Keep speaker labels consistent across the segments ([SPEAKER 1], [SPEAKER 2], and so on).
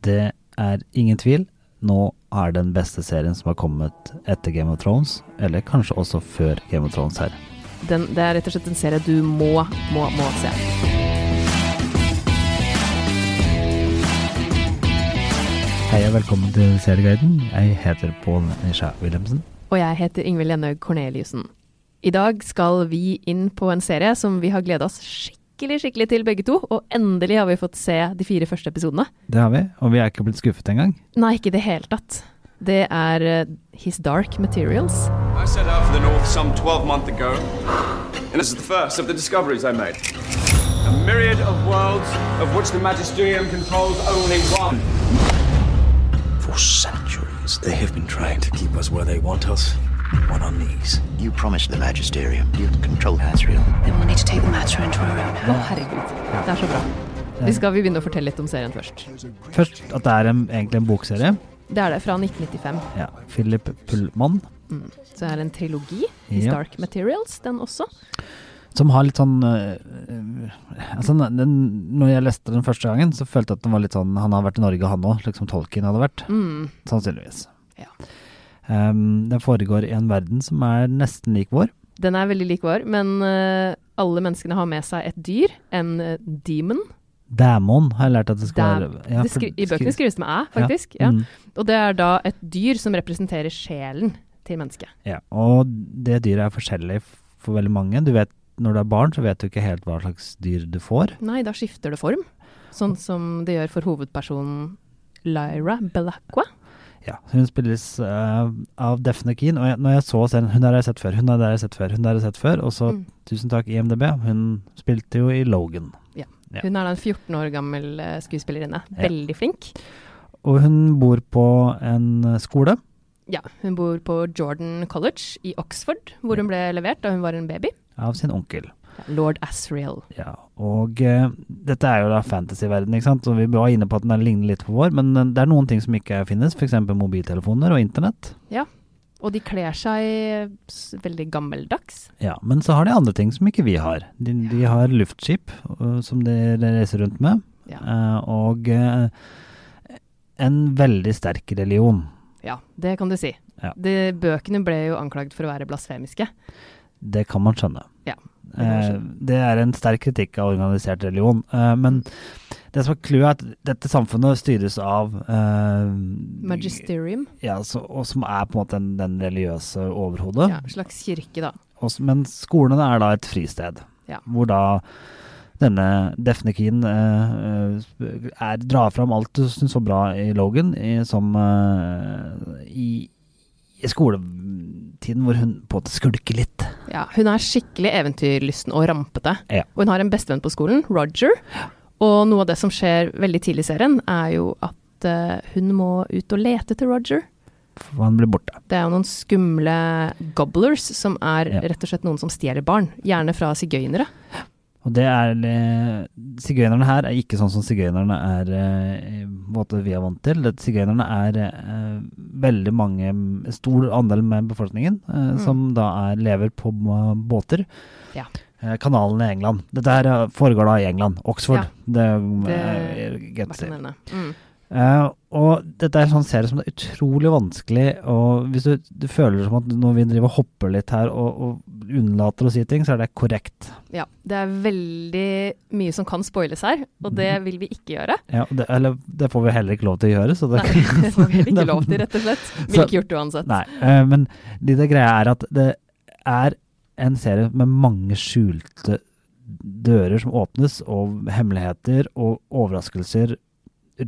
[SPEAKER 1] Det er ingen tvil. Nå er den beste serien som har kommet etter Game of Thrones, eller kanskje også før Game of Thrones her.
[SPEAKER 2] Den, det er rett og slett en serie du må, må, må se.
[SPEAKER 1] Hei og velkommen til Serieguiden. Jeg heter Pål Nisha Wilhelmsen.
[SPEAKER 2] Og jeg heter Ingvild Jenhaug Corneliussen. I dag skal vi inn på en serie som vi har gleda oss skikkelig skikkelig skikkelig til begge to, og endelig har vi fått se de fire første episodene.
[SPEAKER 1] Det har vi, og vi er ikke blitt skuffet engang.
[SPEAKER 2] Nei, ikke i det hele tatt. Det er uh, His Dark Materials.
[SPEAKER 3] I set out for the north some 12 months ago, and this is the first of the discoveries I made. A myriad of worlds, of which the Magisterium controls only one.
[SPEAKER 4] For centuries, they have been trying to keep us where they want us, on knees.
[SPEAKER 5] You promised the Magisterium you'd control Asriel.
[SPEAKER 6] Then we'll need to take the matter into our own
[SPEAKER 2] Å, herregud. Det er så bra. Vi skal vi begynne å fortelle litt om serien først.
[SPEAKER 1] Først at det er en, egentlig en bokserie.
[SPEAKER 2] Det er det, fra 1995.
[SPEAKER 1] Ja, Philip Pullman,
[SPEAKER 2] Mm. Så det er en trilogi, His
[SPEAKER 1] Ja.
[SPEAKER 2] Dark Materials, den også.
[SPEAKER 1] som har litt sånn øh, øh, altså, den, Når jeg leste den første gangen, så følte jeg at den var litt sånn Han har vært i Norge, han òg, liksom Tolkien hadde vært.
[SPEAKER 2] Mm.
[SPEAKER 1] Sannsynligvis.
[SPEAKER 2] Ja.
[SPEAKER 1] Um, den foregår i en verden som er nesten lik vår.
[SPEAKER 2] Den er veldig lik vår, men uh, alle menneskene har med seg et dyr, en eh, demon.
[SPEAKER 1] Dæmon har jeg lært at det skal være. Ja,
[SPEAKER 2] I bøkene skrives det med æ, faktisk.
[SPEAKER 1] Ja.
[SPEAKER 2] Ja.
[SPEAKER 1] Mm.
[SPEAKER 2] Og det er da et dyr som representerer sjelen til mennesket.
[SPEAKER 1] ja. Og det dyret er forskjellig for veldig mange. Du vet, Når du er barn, så vet du ikke helt hva slags dyr du får.
[SPEAKER 2] Nei, da skifter det form. Sånn som det gjør for hovedpersonen Lyra Belacqua.
[SPEAKER 1] Ja, Hun spilles uh, av Defne Keen. Og jeg, når jeg så serien Hun har jeg sett før, hun har jeg sett før, hun har jeg sett før. Og så,
[SPEAKER 2] Mm.
[SPEAKER 1] tusen takk IMDb, hun spilte jo i Logan. Ja.
[SPEAKER 2] Hun er da en 14 år gammel skuespillerinne. skuespillerinne.
[SPEAKER 1] Ja.
[SPEAKER 2] Veldig flink.
[SPEAKER 1] Og hun bor på en øh, skole.
[SPEAKER 2] Ja, hun bor på Jordan College i Oxford, hvor hun ble levert da hun var en baby.
[SPEAKER 1] av sin onkel.
[SPEAKER 2] Lord Asriel.
[SPEAKER 1] Ja, og uh, dette er jo da fantasyverden, ikke sant, så vi var inne på at den ligner litt på vår, men eh, det er noen ting som ikke finnes, f.eks. mobiltelefoner og internett.
[SPEAKER 2] Ja, Og de kler seg veldig gammeldags.
[SPEAKER 1] Ja, men så har de andre ting som ikke vi har. De, de har luftskip uh, som de reiser rundt med,
[SPEAKER 2] Ja.
[SPEAKER 1] uh, og en veldig sterk religion.
[SPEAKER 2] Ja, det kan du si.
[SPEAKER 1] Ja.
[SPEAKER 2] De, bøkene ble jo anklagd for å være blasfemiske.
[SPEAKER 1] Det kan man skjønne.
[SPEAKER 2] Ja, det
[SPEAKER 1] Eh, det er en sterk kritikk av organisert religion. Eh, men det som er clouet, er at dette samfunnet styres av uh,
[SPEAKER 2] Magisterium.
[SPEAKER 1] Ja, så, og som er på en måte den, den religiøse overhodet.
[SPEAKER 2] Ja, slags kirke, da.
[SPEAKER 1] Og men skolene er da et fristed,
[SPEAKER 2] Ja.
[SPEAKER 1] hvor da denne Defne Keen eh, eh, er, drar fram alt du syns var bra i Logan, i, som uh, i, i skoletiden hvor hun på en måte skulker litt.
[SPEAKER 2] Ja, hun er skikkelig eventyrlysten og rampete.
[SPEAKER 1] Ja.
[SPEAKER 2] Og hun har en bestevenn på skolen, Roger. Og noe av det som skjer veldig tidlig i serien, er jo at eh, hun må ut og lete etter Roger.
[SPEAKER 1] For han blir borte.
[SPEAKER 2] Det er jo noen skumle gobblers, som er
[SPEAKER 1] Ja.
[SPEAKER 2] rett og slett noen som stjeler barn. Gjerne fra sigøynere.
[SPEAKER 1] Og det er eh, Sigøynerne her er ikke sånn som sigøynerne er eh, måte vi er vant til. Det- Sigøynerne er eh, veldig mange, stor andel med befolkningen, eh, som da er, lever på eh, båter.
[SPEAKER 2] Ja.
[SPEAKER 1] Eh, kanalen i England. Dette her eh, foregår da i England. Oxford.
[SPEAKER 2] Ja.
[SPEAKER 1] Det,
[SPEAKER 2] Det
[SPEAKER 1] er
[SPEAKER 2] det,
[SPEAKER 1] det,
[SPEAKER 2] å
[SPEAKER 1] Eh, og dette er en sånn serie som det er utrolig vanskelig Og hvis du, du føler som at når vi driver og hopper litt her og, og unnlater å si ting, så er det korrekt.
[SPEAKER 2] Ja, det er veldig mye som kan spoiles her, og det
[SPEAKER 1] Mhm.
[SPEAKER 2] vil vi ikke gjøre.
[SPEAKER 1] Ja, det, eller det får vi heller ikke lov til å gjøre. Så det,
[SPEAKER 2] Nei, det får vi ikke lov til, rett og slett. Ville ikke gjort det uansett.
[SPEAKER 1] Nei, uh, men det, det greia er at det er en serie med mange skjulte dører som åpnes, og hemmeligheter og overraskelser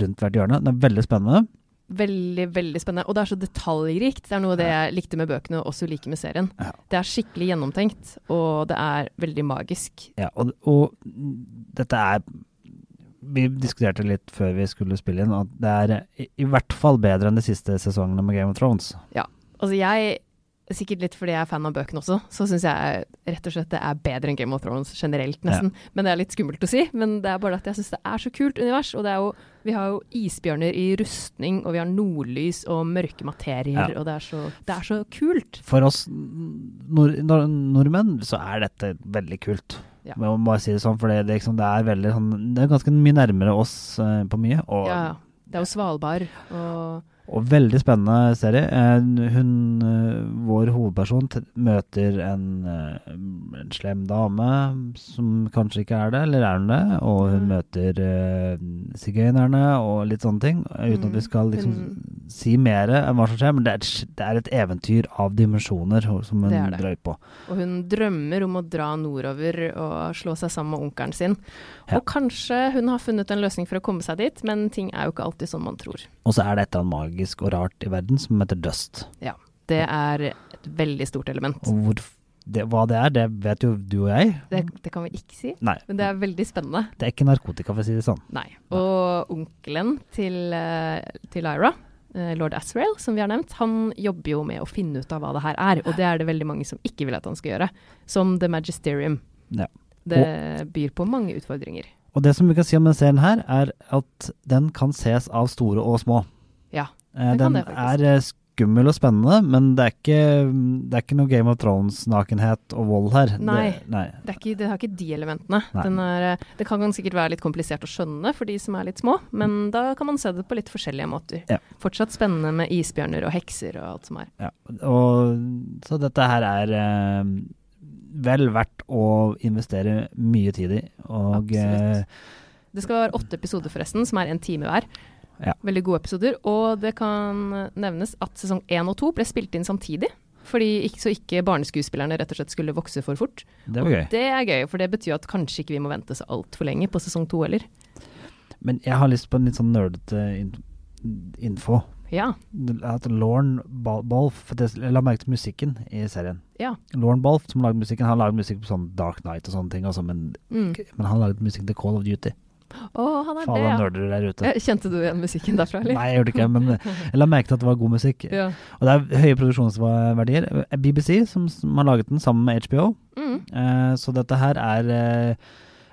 [SPEAKER 1] rundt hvert hjørne. Det er veldig spennende.
[SPEAKER 2] Veldig, veldig spennende. Og det er så detaljrikt. Det er noe av det jeg likte med bøkene, og også liker med serien.
[SPEAKER 1] Ja.
[SPEAKER 2] Det er skikkelig gjennomtenkt, og det er veldig magisk.
[SPEAKER 1] Ja, og, og dette er Vi diskuterte litt før vi skulle spille inn, at det er i, i hvert fall bedre enn de siste sesongene med Game of Thrones. Ja.
[SPEAKER 2] Altså jeg, sikkert litt fordi jeg er fan av bøkene også, så syns jeg rett og slett det er bedre enn Game of Thrones generelt, nesten. Men det er litt skummelt å si. Men det er bare at jeg syns det er så kult univers. Og det er jo, vi har jo isbjørner i rustning, og vi har nordlys og mørke materier,
[SPEAKER 1] Ja.
[SPEAKER 2] og det er, så, det er så kult.
[SPEAKER 1] For oss nord, nord, nordmenn så er dette veldig kult.
[SPEAKER 2] Ja.
[SPEAKER 1] Jeg må bare si det sånn, for det, liksom, det er veldig sånn Det er ganske mye nærmere oss uh, på mye. Og
[SPEAKER 2] Ja, Det er jo Svalbard og
[SPEAKER 1] Og veldig spennende serie. Eh, hun, eh, vår hovedperson, møter en, eh, en slem dame som kanskje ikke er det, eller er hun det? Og hun
[SPEAKER 2] Mm.
[SPEAKER 1] møter uh, sigøynerne og litt sånne ting. Uten at vi
[SPEAKER 2] Mm.
[SPEAKER 1] skal liksom
[SPEAKER 2] Hun-
[SPEAKER 1] si mer enn hva som skjer, men det er, et, det er et eventyr av dimensjoner som hun
[SPEAKER 2] Det er
[SPEAKER 1] drøy på.
[SPEAKER 2] Og hun drømmer om å dra nordover og slå seg sammen med onkelen sin.
[SPEAKER 1] Ja.
[SPEAKER 2] Og kanskje hun har funnet en løsning for å komme seg dit, men ting er jo ikke alltid som man tror.
[SPEAKER 1] Og så er det et eller annet magisk og rart i verden som heter dust.
[SPEAKER 2] Ja. Det er et veldig stort element.
[SPEAKER 1] Og hvor, det, hva det er, det vet jo du og jeg.
[SPEAKER 2] Det, det kan vi ikke si,
[SPEAKER 1] Nei,
[SPEAKER 2] men det er veldig spennende.
[SPEAKER 1] det er ikke narkotika, for å si det sånn.
[SPEAKER 2] Nei. Og onkelen til, eh, til Lyra, eh, lord Asrael, som vi har nevnt, han jobber jo med å finne ut av hva det her er. Og det er det veldig mange som ikke vil at han skal gjøre. Som The Magisterium.
[SPEAKER 1] Ja.
[SPEAKER 2] Det byr på mange utfordringer.
[SPEAKER 1] Og det som vi kan si om denne serien her, er at den kan ses av store og små.
[SPEAKER 2] Ja,
[SPEAKER 1] den
[SPEAKER 2] det
[SPEAKER 1] er eh, skummel og spennende, men det er ikke, det er ikke noe Game of Thrones-nakenhet og vold her.
[SPEAKER 2] Nei.
[SPEAKER 1] Det, nei.
[SPEAKER 2] Det, ikke, det har ikke de elementene. Den er, eh, det kan sikkert være litt komplisert å skjønne for de som er litt små, men da kan man se det på litt forskjellige måter.
[SPEAKER 1] Ja.
[SPEAKER 2] Fortsatt spennende med isbjørner og hekser og alt som er.
[SPEAKER 1] Ja. Og, så dette her er eh, vel verdt å investere mye tid i. Og
[SPEAKER 2] Absolutt.
[SPEAKER 1] eh,
[SPEAKER 2] Det skal være åtte episoder forresten, som er en time hver.
[SPEAKER 1] Ja.
[SPEAKER 2] Veldig gode episoder. Og det kan nevnes at sesong én og to ble spilt inn samtidig. Fordi så ikke barneskuespillerne rett og slett skulle vokse for fort.
[SPEAKER 1] det var gøy.
[SPEAKER 2] Det er gøy, for det betyr at kanskje ikke vi må vente så altfor lenge på sesong to heller.
[SPEAKER 1] Men jeg har lyst på en litt sånn nerdete info.
[SPEAKER 2] Ja.
[SPEAKER 1] At Lorne Balf Jeg la merke til musikken i serien.
[SPEAKER 2] Ja.
[SPEAKER 1] Lorne Balf, som lager musikken, han lager musikk på sånn Dark Knight og sånne ting, altså, men,
[SPEAKER 2] Mm.
[SPEAKER 1] men han laget musikk til Call of Duty.
[SPEAKER 2] Å, han er
[SPEAKER 1] Faen,
[SPEAKER 2] det, ja.
[SPEAKER 1] nerder der ute.
[SPEAKER 2] Kjente du igjen musikken derfra, eller?
[SPEAKER 1] Nei, jeg gjorde ikke men jeg la merke til at det var god musikk.
[SPEAKER 2] Ja.
[SPEAKER 1] Og det er høye produksjonsverdier. BBC, som, har laget den sammen med HBO.
[SPEAKER 2] Mm.
[SPEAKER 1] Eh, så dette her er eh,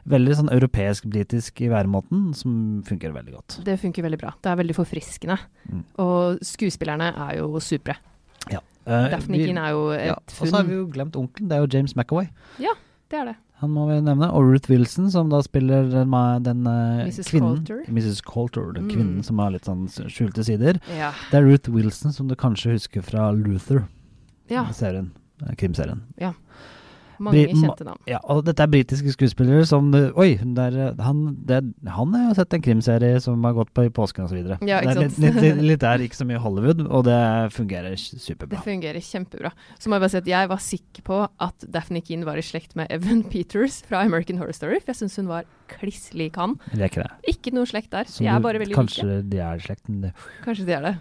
[SPEAKER 1] veldig sånn europeisk-britisk i væremåten, som fungerer veldig godt.
[SPEAKER 2] Det funker veldig bra. Det er veldig forfriskende.
[SPEAKER 1] Mm.
[SPEAKER 2] Og skuespillerne er jo supre.
[SPEAKER 1] Ja. Eh,
[SPEAKER 2] Daphne Keane er jo et
[SPEAKER 1] ja, Og så har vi jo glemt onkelen, det er jo James McAvoy.
[SPEAKER 2] Det er det.
[SPEAKER 1] Han må vi nevne. Og Ruth Wilson, som da spiller den, den eh,
[SPEAKER 2] Mrs.
[SPEAKER 1] kvinnen
[SPEAKER 2] Coulter.
[SPEAKER 1] Mrs. Coulter, den
[SPEAKER 2] Mm.
[SPEAKER 1] kvinnen som har litt sånn skjulte sider.
[SPEAKER 2] Ja.
[SPEAKER 1] Det er Ruth Wilson, som du kanskje husker fra Luther,
[SPEAKER 2] ja.
[SPEAKER 1] serien. krimserien. Krimserien.
[SPEAKER 2] Mange
[SPEAKER 1] Bri-
[SPEAKER 2] kjente navn.
[SPEAKER 1] Ja, og dette er britiske skuespillere som det, Oi, der, eh, han, det, han har jo sett en krimserie som har gått på i påsken osv.
[SPEAKER 2] Ja,
[SPEAKER 1] det
[SPEAKER 2] ikke sant?
[SPEAKER 1] litt, litt, litt der, ikke så mye Hollywood, og det fungerer superbra.
[SPEAKER 2] Det fungerer kjempebra. Så må jeg bare si at jeg var sikker på at Daphne Keane var i slekt med Evan Peters fra American Horror Story, for jeg syns hun var kliss lik han.
[SPEAKER 1] Det er ikke det.
[SPEAKER 2] Ikke noe slekt der.
[SPEAKER 1] Så
[SPEAKER 2] De er bare veldig
[SPEAKER 1] kanskje
[SPEAKER 2] like.
[SPEAKER 1] de er i slekten, det
[SPEAKER 2] Kanskje de er det.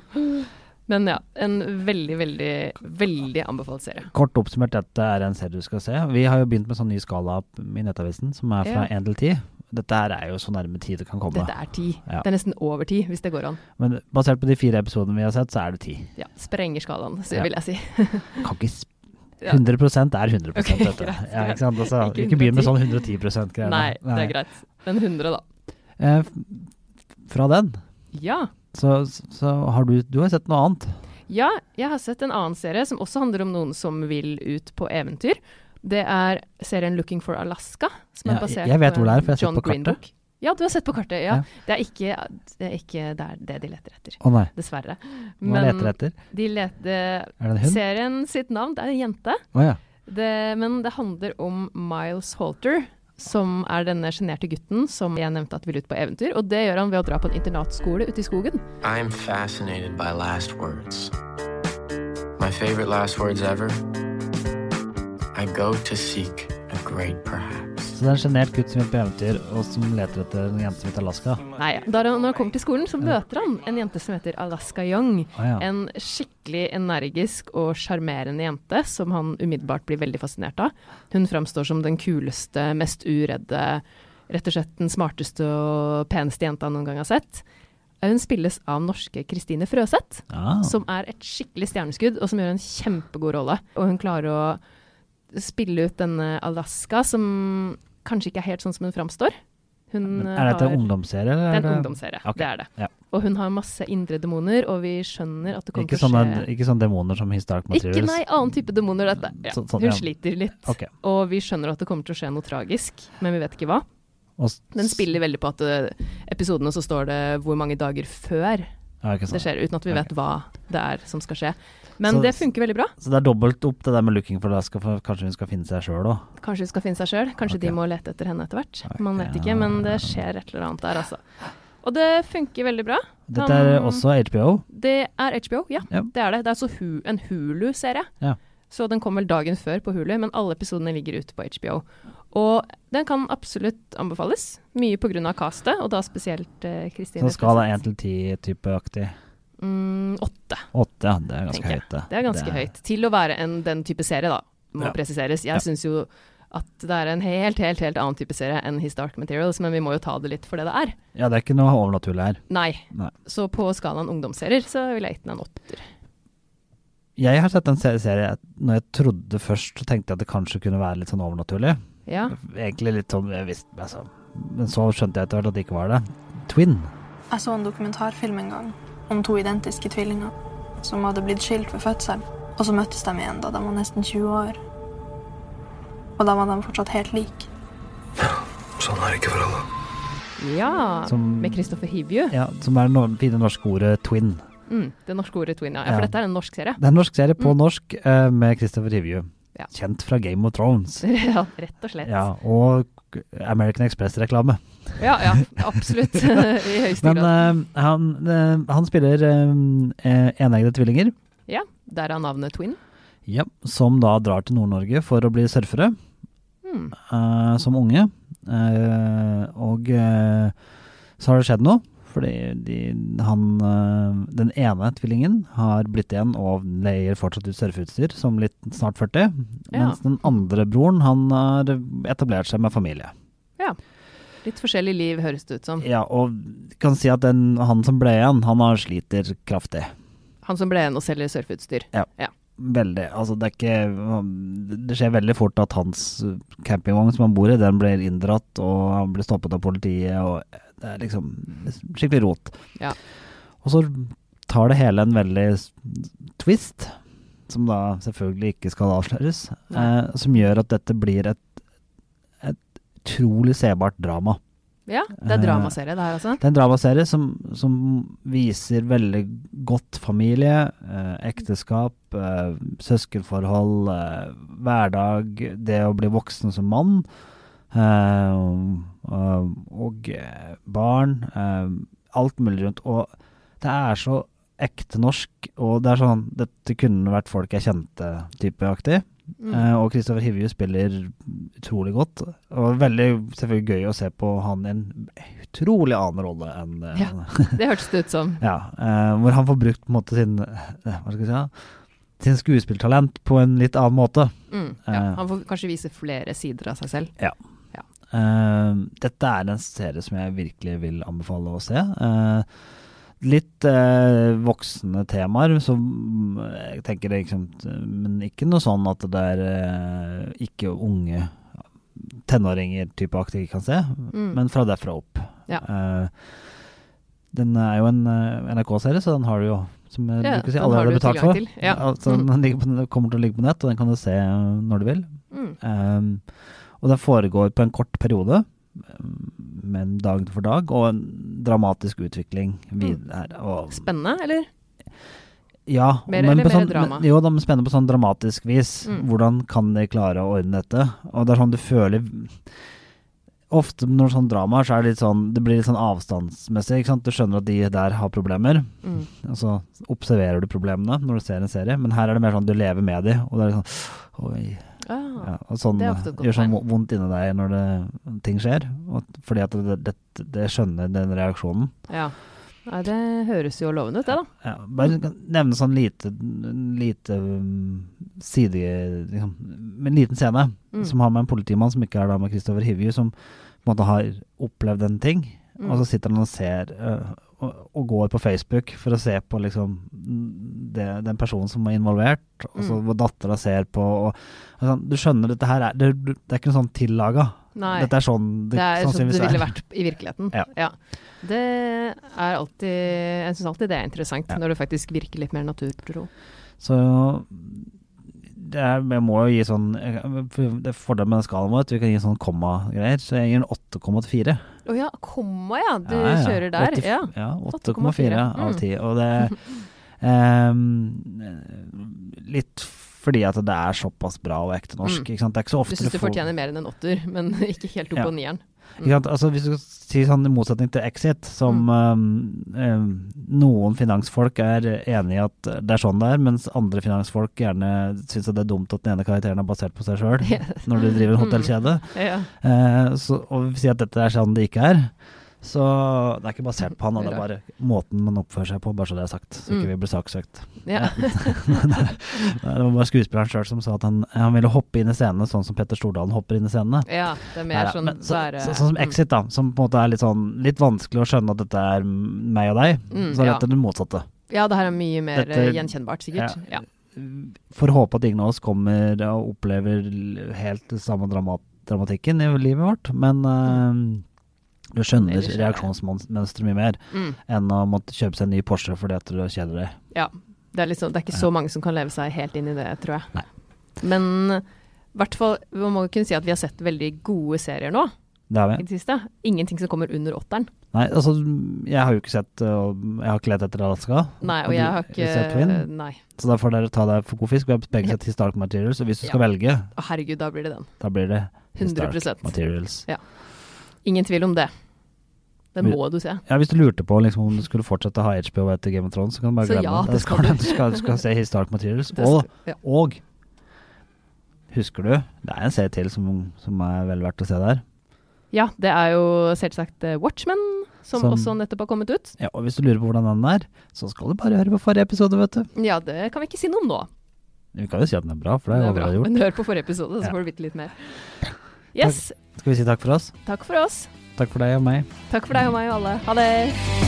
[SPEAKER 2] Men ja, en veldig, veldig, veldig anbefalt serie.
[SPEAKER 1] Kort oppsummert, dette er en serie du skal se. Vi har jo begynt med sånn ny skala i Nettavisen, som er fra
[SPEAKER 2] Ja.
[SPEAKER 1] 1 til 10. Dette her er jo så nærme ti det kan komme.
[SPEAKER 2] Dette er ti.
[SPEAKER 1] Ja.
[SPEAKER 2] Det er nesten over ti, hvis det går an.
[SPEAKER 1] Men basert på de fire episodene vi har sett, så er det 10.
[SPEAKER 2] Ja, Sprenger skalaen, så
[SPEAKER 1] Ja.
[SPEAKER 2] vil jeg si.
[SPEAKER 1] Kan ikke sp
[SPEAKER 2] Ja.
[SPEAKER 1] 100 er 100
[SPEAKER 2] okay,
[SPEAKER 1] dette.
[SPEAKER 2] greit,
[SPEAKER 1] Ja, ikke sant? Altså,
[SPEAKER 2] Ikke
[SPEAKER 1] ikke begynn med sånn 110 greier.
[SPEAKER 2] Nei, det er greit. Men 100, da.
[SPEAKER 1] Eh, fra den,
[SPEAKER 2] Ja.
[SPEAKER 1] Så, så har du Du har sett noe annet.
[SPEAKER 2] Ja, jeg har sett en annen serie som også handler om noen som vil ut på eventyr. Det er serien 'Looking for Alaska', som
[SPEAKER 1] Ja,
[SPEAKER 2] er basert
[SPEAKER 1] jeg vet hvor det er, for jeg har sett
[SPEAKER 2] John
[SPEAKER 1] på kartet.
[SPEAKER 2] Green-bok. Ja, du har sett på kartet, ja.
[SPEAKER 1] Ja.
[SPEAKER 2] Det er ikke det, er ikke det, det de leter etter,
[SPEAKER 1] Å nei,
[SPEAKER 2] dessverre.
[SPEAKER 1] hva leter etter?
[SPEAKER 2] de leter
[SPEAKER 1] Er det en hund?
[SPEAKER 2] Serien sitt navn, det er en jente.
[SPEAKER 1] Å ja.
[SPEAKER 2] Det, men det handler om Miles Halter, som er denne sjenerte gutten som jeg nevnte at vil ut på eventyr. Og det gjør han ved å dra på en internatskole ute i skogen.
[SPEAKER 7] I'm fascinated by last words. My favorite last words ever I go to seek perhaps.
[SPEAKER 1] Så det er en sjenert gutt som vil på eventyr, og som leter etter en jente som heter Alaska.
[SPEAKER 2] Nei, da han, når han kommer til skolen, så møter han en jente som heter Alaska Young.
[SPEAKER 1] Ah, ja.
[SPEAKER 2] En skikkelig energisk og sjarmerende jente som han umiddelbart blir veldig fascinert av. Hun framstår som den kuleste, mest uredde, rett og slett den smarteste og peneste jenta han noen gang har sett. Hun spilles av norske Kristine Frøseth,
[SPEAKER 1] Ah.
[SPEAKER 2] som er et skikkelig stjerneskudd, og som gjør en kjempegod rolle. Og hun klarer å spille ut denne Alaska, som kanskje ikke er helt sånn som hun framstår. Hun eh,
[SPEAKER 1] er dette
[SPEAKER 2] har-
[SPEAKER 1] en ungdomsserie? Eller
[SPEAKER 2] det er en ungdomsserie,
[SPEAKER 1] okay.
[SPEAKER 2] det er det.
[SPEAKER 1] ja.
[SPEAKER 2] Og hun har masse indre demoner, og vi skjønner at det kommer
[SPEAKER 1] Ikke
[SPEAKER 2] til å skje
[SPEAKER 1] ikke sånne demoner som Historic Materials?
[SPEAKER 2] Ikke, nei, annen type demoner, dette. Ja.
[SPEAKER 1] Så- sånn,
[SPEAKER 2] Hun
[SPEAKER 1] ja.
[SPEAKER 2] sliter litt.
[SPEAKER 1] Okay.
[SPEAKER 2] Og vi skjønner at det kommer til å skje noe tragisk, men vi vet ikke hva. Den spiller veldig på at uh, episodene så står det hvor mange dager før
[SPEAKER 1] ja,
[SPEAKER 2] det skjer, uten at vi vet hva det er som skal skje. Men
[SPEAKER 1] Så-
[SPEAKER 2] det funker veldig bra.
[SPEAKER 1] Så det er dobbelt opp det der med looking for Alaska, for kanskje hun skal finne seg sjøl òg.
[SPEAKER 2] Kanskje hun skal finne seg sjøl. Kanskje
[SPEAKER 1] okay.
[SPEAKER 2] de må lete etter henne etter hvert.
[SPEAKER 1] Okay.
[SPEAKER 2] Man vet ikke, men det skjer et eller annet der, altså. Og det funker veldig bra.
[SPEAKER 1] Dette er
[SPEAKER 2] um,
[SPEAKER 1] også HBO.
[SPEAKER 2] Det er HBO, ja.
[SPEAKER 1] Ja.
[SPEAKER 2] Det er det. Det er altså hu en Hulu-serie.
[SPEAKER 1] Ja.
[SPEAKER 2] Så den kom vel dagen før på Hulu, men alle episodene ligger ute på HBO. Og den kan absolutt anbefales. Mye pga. castet, og da spesielt uh, Kristine.
[SPEAKER 1] Så skala 1 til 10-type-aktig.
[SPEAKER 2] Mm, åtte,
[SPEAKER 1] 8, ja. Det er ganske høyt, det.
[SPEAKER 2] Det er ganske høyt. Til å være en, den type serie, da, må
[SPEAKER 1] Ja.
[SPEAKER 2] presiseres. Jeg
[SPEAKER 1] Ja.
[SPEAKER 2] syns jo at det er en helt, helt, helt annen type serie enn His Dark Materials, men vi må jo ta det litt for det det er.
[SPEAKER 1] Ja, det er ikke noe overnaturlig her.
[SPEAKER 2] Nei.
[SPEAKER 1] Nei.
[SPEAKER 2] Så på skalaen ungdomsserier så vil jeg gitt den en åtter.
[SPEAKER 1] Jeg har sett en se- serie når jeg trodde først, så tenkte jeg at det kanskje kunne være litt sånn overnaturlig.
[SPEAKER 2] Ja.
[SPEAKER 1] Egentlig litt sånn jeg visste, altså. Men så skjønte jeg etter hvert at det ikke var det. Twin.
[SPEAKER 8] Jeg så en dokumentarfilm en gang om to identiske tvillinger som hadde blitt skilt ved fødsel, og så møttes de igjen da de var nesten 20 år. Og da var de fortsatt helt like.
[SPEAKER 4] Sånn er det ikke for alle.
[SPEAKER 2] ja.
[SPEAKER 1] Som-
[SPEAKER 2] Med Kristoffer Hivju.
[SPEAKER 1] Ja, som er det fine norske ordet twin.
[SPEAKER 2] Mm, det norske ordet twin, ja. ja.
[SPEAKER 1] Ja.
[SPEAKER 2] For dette er en norsk serie.
[SPEAKER 1] Det er en norsk serie på
[SPEAKER 2] Mm.
[SPEAKER 1] norsk eh, med Christopher Hivju.
[SPEAKER 2] Ja.
[SPEAKER 1] Kjent fra Game of Thrones.
[SPEAKER 2] ja, rett og slett.
[SPEAKER 1] Ja, og American Express-reklame.
[SPEAKER 2] Ja, ja, absolutt. I høyeste
[SPEAKER 1] Men
[SPEAKER 2] grad.
[SPEAKER 1] Uh, han, uh, han spiller uh, eneggede tvillinger,
[SPEAKER 2] Ja, der er navnet Twin.
[SPEAKER 1] ja, som da drar til Nord-Norge for å bli surfere
[SPEAKER 2] Mm.
[SPEAKER 1] eh, som unge. Eh, og eh, så har det skjedd noe. Fordi de, han, eh, den ene tvillingen har blitt igjen og leier fortsatt ut surfeutstyr som litt snart 40.
[SPEAKER 2] Ja.
[SPEAKER 1] Mens den andre broren han har etablert seg med familie.
[SPEAKER 2] Ja. Litt forskjellig liv, høres det ut som.
[SPEAKER 1] Ja, og kan si at den, han som ble igjen, han har sliter kraftig.
[SPEAKER 2] Han som ble igjen og selger surfeutstyr.
[SPEAKER 1] Veldig. Altså, det er ikke Det skjer veldig fort at hans campingvogn som han bor i, den blir inndratt, og han blir stoppet av politiet, og det er liksom skikkelig rot.
[SPEAKER 2] Ja.
[SPEAKER 1] Og så tar det hele en veldig twist, som da selvfølgelig ikke skal avsløres, eh, som gjør at dette blir et, et utrolig sebart drama.
[SPEAKER 2] Ja, det er
[SPEAKER 1] Eh,
[SPEAKER 2] dramaserie det her, altså.
[SPEAKER 1] Det er en dramaserie som, som viser veldig godt familie, eh, ekteskap, eh, søskenforhold, eh, hverdag, det å bli voksen som mann, og, og eh, barn. Eh, alt mulig rundt. Og det er så ekte norsk, og det er sånn Dette kunne vært folk jeg kjente, typeaktig.
[SPEAKER 2] Mm.
[SPEAKER 1] Uh, og Kristoffer Hivju spiller utrolig godt. Og veldig selvfølgelig gøy å se på han i en utrolig annen rolle enn uh,
[SPEAKER 2] Ja. Det hørtes det ut som.
[SPEAKER 1] ja, uh, hvor han får brukt på en måte sin eh, Hva skal jeg si? Sin skuespilltalent på en litt annen måte.
[SPEAKER 2] Mm, ja.
[SPEAKER 1] Eh.
[SPEAKER 2] Han får kanskje vise flere sider av seg selv.
[SPEAKER 1] Eh, dette er en serie som jeg virkelig vil anbefale å se. Uh, litt eh, voksne temaer, som jeg tenker det liksom Men ikke noe sånn at det er eh, ikke unge tenåringer-type aktige kan se,
[SPEAKER 2] Mm.
[SPEAKER 1] men fra derfra opp.
[SPEAKER 2] Ja.
[SPEAKER 1] Eh, den er jo en eh, NRK-serie, så den har du jo, som jeg
[SPEAKER 2] Ja,
[SPEAKER 1] si,
[SPEAKER 2] alle har
[SPEAKER 1] allerede
[SPEAKER 2] du
[SPEAKER 1] betalt for.
[SPEAKER 2] ja.
[SPEAKER 1] Altså,
[SPEAKER 2] Mm.
[SPEAKER 1] Den på, kommer til å ligge på nett, og den kan du se når du vil.
[SPEAKER 2] Mm.
[SPEAKER 1] Um, og det foregår på en kort periode, men dag for dag, og en dramatisk utvikling videre. Og,
[SPEAKER 2] Spennende, eller?
[SPEAKER 1] ja,
[SPEAKER 2] Mer
[SPEAKER 1] men
[SPEAKER 2] eller mer
[SPEAKER 1] sånn,
[SPEAKER 2] drama?
[SPEAKER 1] Men, jo, de er spennende på sånn dramatisk vis.
[SPEAKER 2] Mm.
[SPEAKER 1] Hvordan kan de klare å ordne dette? Og det er sånn du føler Ofte når sånn drama så er det litt sånn Det blir litt sånn avstandsmessig. Ikke sant? Du skjønner at de der har problemer.
[SPEAKER 2] Mm.
[SPEAKER 1] Og så observerer du problemene når du ser en serie. Men her er det mer sånn du lever med de, og det er litt sånn Oi.
[SPEAKER 2] Ah,
[SPEAKER 1] Ja, sånn
[SPEAKER 2] det er ofte godt
[SPEAKER 1] gjør sånn vondt inni deg når det, ting skjer. Og, fordi at det, det, det skjønner den reaksjonen.
[SPEAKER 2] ja. Nei, det høres jo lovende ut, det, da.
[SPEAKER 1] Ja, bare nevne sånn lite, lite um, side liksom, En liten scene
[SPEAKER 2] Mm.
[SPEAKER 1] som har med en politimann som ikke er da med Kristoffer Hivju, som på en måte har opplevd en ting.
[SPEAKER 2] Mm.
[SPEAKER 1] Og så sitter han og ser øh, og, og går på Facebook for å se på liksom det, den personen som er involvert, og så
[SPEAKER 2] Mm.
[SPEAKER 1] dattera ser på og, og sånn, Du skjønner, dette her er Det, det er ikke noe sånn tillaga.
[SPEAKER 2] Nei.
[SPEAKER 1] Dette er sånn
[SPEAKER 2] Det er sånn det ville vært i virkeligheten.
[SPEAKER 1] Ja.
[SPEAKER 2] Det er alltid Jeg syns alltid det er interessant,
[SPEAKER 1] Ja.
[SPEAKER 2] når det faktisk virker litt mer naturtro.
[SPEAKER 1] Så det er, jeg må jo gi sånn Det er fordelen med den skalaen vår at vi kan gi sånn komma-greier, så jeg gir den 8,84.
[SPEAKER 2] Å ja, komma ja. Du
[SPEAKER 1] Ja, ja.
[SPEAKER 2] kjører der.
[SPEAKER 1] 80
[SPEAKER 2] Ja.
[SPEAKER 1] Ja,
[SPEAKER 2] 8,4.
[SPEAKER 1] 8,4 av
[SPEAKER 2] Mm.
[SPEAKER 1] 10. Og det um, Litt fordi at det er såpass bra og ekte norsk.
[SPEAKER 2] Mm.
[SPEAKER 1] Det er ikke så
[SPEAKER 2] Du
[SPEAKER 1] ofte
[SPEAKER 2] syns du fortjener mer enn en åtter, men ikke helt opp på nieren.
[SPEAKER 1] Altså, hvis du sier sånn i motsetning til Exit, som
[SPEAKER 2] Mm.
[SPEAKER 1] um, um, noen finansfolk er enig i at det er sånn det er, mens andre finansfolk gjerne syns det er dumt at den ene karakteren er basert på seg sjøl,
[SPEAKER 2] yes.
[SPEAKER 1] når du driver en
[SPEAKER 2] Mm.
[SPEAKER 1] hotellkjede.
[SPEAKER 2] Ja.
[SPEAKER 1] Eh, så, og vi sier at dette er sånn det ikke er. Så det er ikke basert på han, det er bare måten man oppfører seg på, bare så det er sagt. Så ikke
[SPEAKER 2] Mm.
[SPEAKER 1] vi blir saksøkt.
[SPEAKER 2] Ja.
[SPEAKER 1] det var bare skuespilleren sjøl som sa at han, han ville hoppe inn i scenene sånn som Petter Stordalen hopper inn i scenene.
[SPEAKER 2] ja, det er mer
[SPEAKER 1] Neida,
[SPEAKER 2] sånn
[SPEAKER 1] så,
[SPEAKER 2] bare,
[SPEAKER 1] så, sånn som
[SPEAKER 2] mm.
[SPEAKER 1] Exit, da, som på en måte er litt sånn litt vanskelig å skjønne at dette er meg og deg.
[SPEAKER 2] Mm,
[SPEAKER 1] så er
[SPEAKER 2] ja.
[SPEAKER 1] dette det motsatte.
[SPEAKER 2] Ja, det her er mye mer
[SPEAKER 1] Dette-
[SPEAKER 2] eh, gjenkjennbart, sikkert.
[SPEAKER 1] Ja.
[SPEAKER 2] Ja.
[SPEAKER 1] Får håpe at ingen av oss kommer og opplever helt den samme dramat dramatikken i livet vårt, men eh, du skjønner
[SPEAKER 2] er
[SPEAKER 1] reaksjonsmønsteret mye mer
[SPEAKER 2] Mm.
[SPEAKER 1] enn å måtte kjøpe seg en ny Porsche fordi at du kjeder deg.
[SPEAKER 2] ja. Det er, liksom, det er ikke så mange som kan leve seg helt inn i det, tror jeg.
[SPEAKER 1] Nei.
[SPEAKER 2] Men i hvert fall, vi må kunne si at vi har sett veldig gode serier nå
[SPEAKER 1] Det har
[SPEAKER 2] i det siste. Ingenting som kommer under åtteren.
[SPEAKER 1] Nei, altså, jeg har jo ikke sett uh, Jeg har ikke lett etter Alaska.
[SPEAKER 2] Nei, og
[SPEAKER 1] og
[SPEAKER 2] jeg har ikke? Nei.
[SPEAKER 1] Så da får dere ta deg for god fisk. Vi har begge sett Historic Materials, og hvis du skal velge,
[SPEAKER 2] Å, herregud, da blir det den.
[SPEAKER 1] da blir det Historic
[SPEAKER 2] 100%.
[SPEAKER 1] Materials.
[SPEAKER 2] Ingen tvil om det. Den må du se.
[SPEAKER 1] Ja, hvis du lurte på liksom, om du skulle fortsette å ha HBO etter Game of Thrones, så kan du bare
[SPEAKER 2] Så
[SPEAKER 1] glemme
[SPEAKER 2] ja,
[SPEAKER 1] det.
[SPEAKER 2] det
[SPEAKER 1] skal du.
[SPEAKER 2] du.
[SPEAKER 1] Du skal, du skal se Historic Materials.
[SPEAKER 2] Skal- ja.
[SPEAKER 1] og husker du, det er en serie til som, som er vel verdt å se der.
[SPEAKER 2] Ja, det er jo selvsagt eh, Watchmen, som,
[SPEAKER 1] Som-
[SPEAKER 2] også nettopp har kommet ut.
[SPEAKER 1] Ja, og hvis du lurer på hvordan den er, så skal du bare høre på forrige episode, vet du.
[SPEAKER 2] Ja, det kan vi ikke si noe om nå.
[SPEAKER 1] Vi kan jo si at den er bra, for det
[SPEAKER 2] Det
[SPEAKER 1] er jo
[SPEAKER 2] bra.
[SPEAKER 1] allerede gjort.
[SPEAKER 2] Men hør på forrige episode, så får du vite litt mer. Yes.
[SPEAKER 1] Skal vi si takk for oss?
[SPEAKER 2] Takk for oss.
[SPEAKER 1] Takk for deg og meg.
[SPEAKER 2] Takk for deg og meg og alle. Ha det.